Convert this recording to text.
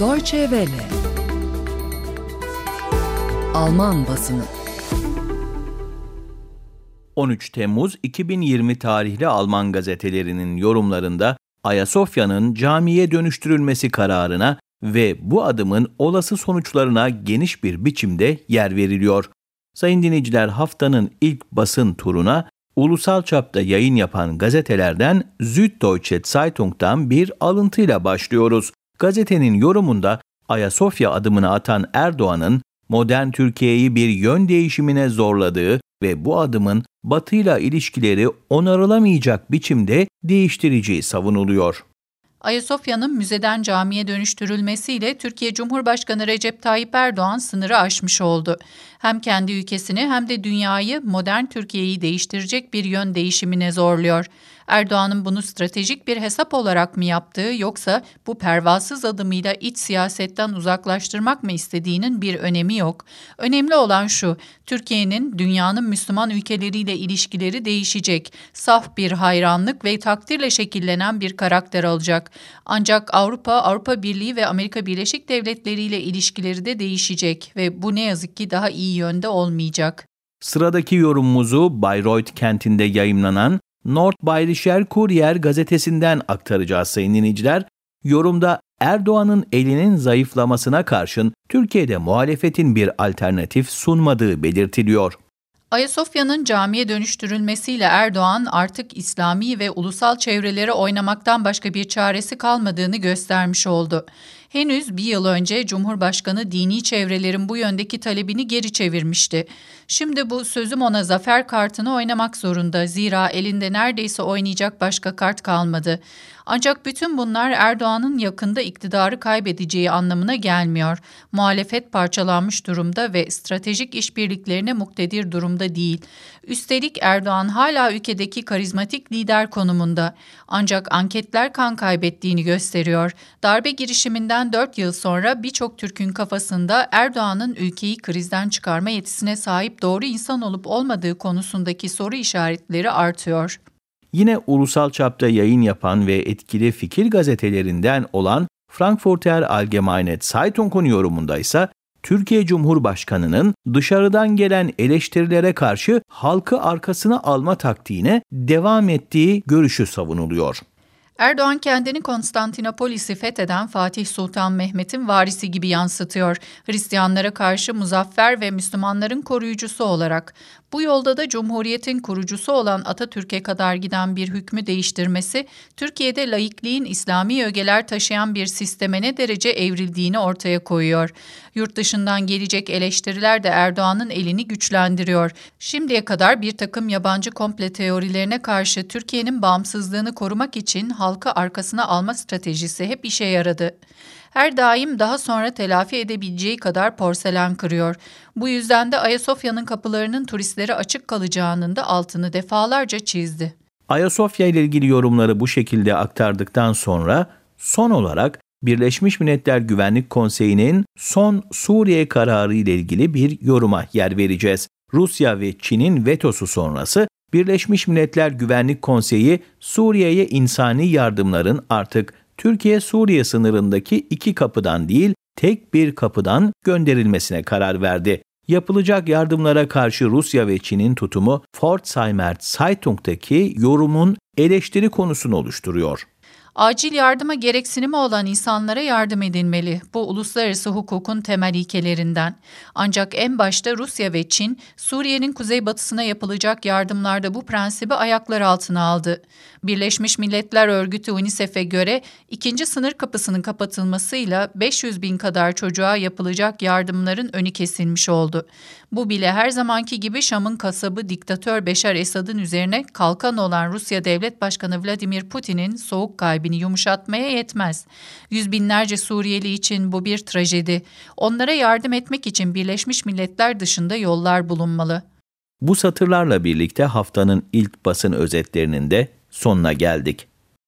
Deutsche Welle Alman basını 13 Temmuz 2020 tarihli Alman gazetelerinin yorumlarında Ayasofya'nın camiye dönüştürülmesi kararına ve bu adımın olası sonuçlarına geniş bir biçimde yer veriliyor. Sayın dinleyiciler haftanın ilk basın turuna ulusal çapta yayın yapan gazetelerden Süddeutsche Zeitung'dan bir alıntıyla başlıyoruz. Gazetenin yorumunda Ayasofya adımını atan Erdoğan'ın modern Türkiye'yi bir yön değişimine zorladığı ve bu adımın Batı'yla ilişkileri onarılamayacak biçimde değiştireceği savunuluyor. Ayasofya'nın müzeden camiye dönüştürülmesiyle Türkiye Cumhurbaşkanı Recep Tayyip Erdoğan sınırı aşmış oldu. Hem kendi ülkesini hem de dünyayı modern Türkiye'yi değiştirecek bir yön değişimine zorluyor. Erdoğan'ın bunu stratejik bir hesap olarak mı yaptığı yoksa bu pervasız adımıyla iç siyasetten uzaklaştırmak mı istediğinin bir önemi yok. Önemli olan şu, Türkiye'nin dünyanın Müslüman ülkeleriyle ilişkileri değişecek. Saf bir hayranlık ve takdirle şekillenen bir karakter alacak. Ancak Avrupa, Avrupa Birliği ve Amerika Birleşik Devletleri ile ilişkileri de değişecek ve bu ne yazık ki daha iyi yönde olmayacak. Sıradaki yorumumuzu Bayreuth kentinde yayımlanan Nordbayerischer Kurier gazetesinden aktaracağız sayın dinleyiciler. Yorumda Erdoğan'ın elinin zayıflamasına karşın Türkiye'de muhalefetin bir alternatif sunmadığı belirtiliyor. Ayasofya'nın camiye dönüştürülmesiyle Erdoğan artık İslami ve ulusal çevrelere oynamaktan başka bir çaresi kalmadığını göstermiş oldu. Henüz bir yıl önce Cumhurbaşkanı dini çevrelerin bu yöndeki talebini geri çevirmişti. Şimdi bu sözüm ona zafer kartını oynamak zorunda zira elinde neredeyse oynayacak başka kart kalmadı. Ancak bütün bunlar Erdoğan'ın yakında iktidarı kaybedeceği anlamına gelmiyor. Muhalefet parçalanmış durumda ve stratejik işbirliklerine muktedir durumda değil. Üstelik Erdoğan hala ülkedeki karizmatik lider konumunda. Ancak anketler kan kaybettiğini gösteriyor. Darbe girişiminden 4 yıl sonra birçok Türk'ün kafasında Erdoğan'ın ülkeyi krizden çıkarma yetisine sahip doğru insan olup olmadığı konusundaki soru işaretleri artıyor. Yine ulusal çapta yayın yapan ve etkili fikir gazetelerinden olan Frankfurter Allgemeine Zeitung'un yorumunda ise Türkiye Cumhurbaşkanı'nın dışarıdan gelen eleştirilere karşı halkı arkasına alma taktiğine devam ettiği görüşü savunuluyor. Erdoğan kendini Konstantinopolis'i fetheden Fatih Sultan Mehmet'in varisi gibi yansıtıyor. Hristiyanlara karşı muzaffer ve Müslümanların koruyucusu olarak. Bu yolda da Cumhuriyet'in kurucusu olan Atatürk'e kadar giden bir hükmü değiştirmesi, Türkiye'de laikliğin İslami ögeler taşıyan bir sisteme ne derece evrildiğini ortaya koyuyor. Yurt dışından gelecek eleştiriler de Erdoğan'ın elini güçlendiriyor. Şimdiye kadar bir takım yabancı komple teorilerine karşı Türkiye'nin bağımsızlığını korumak için halkı arkasına alma stratejisi hep işe yaradı her daim daha sonra telafi edebileceği kadar porselen kırıyor. Bu yüzden de Ayasofya'nın kapılarının turistlere açık kalacağının da altını defalarca çizdi. Ayasofya ile ilgili yorumları bu şekilde aktardıktan sonra son olarak Birleşmiş Milletler Güvenlik Konseyi'nin son Suriye kararı ile ilgili bir yoruma yer vereceğiz. Rusya ve Çin'in vetosu sonrası Birleşmiş Milletler Güvenlik Konseyi Suriye'ye insani yardımların artık Türkiye-Suriye sınırındaki iki kapıdan değil, tek bir kapıdan gönderilmesine karar verdi. Yapılacak yardımlara karşı Rusya ve Çin'in tutumu Pforzheimer Zeitung'daki yorumun eleştiri konusunu oluşturuyor. Acil yardıma gereksinimi olan insanlara yardım edilmeli. Bu uluslararası hukukun temel ilkelerinden. Ancak en başta Rusya ve Çin, Suriye'nin kuzeybatısına yapılacak yardımlarda bu prensibi ayaklar altına aldı. Birleşmiş Milletler Örgütü UNICEF'e göre ikinci sınır kapısının kapatılmasıyla 500 bin kadar çocuğa yapılacak yardımların önü kesilmiş oldu. Bu bile her zamanki gibi Şam'ın kasabı diktatör Beşar Esad'ın üzerine kalkan olan Rusya Devlet Başkanı Vladimir Putin'in soğuk kalbini yumuşatmaya yetmez. Yüz binlerce Suriyeli için bu bir trajedi. Onlara yardım etmek için Birleşmiş Milletler dışında yollar bulunmalı. Bu satırlarla birlikte haftanın ilk basın özetlerinin de sonuna geldik.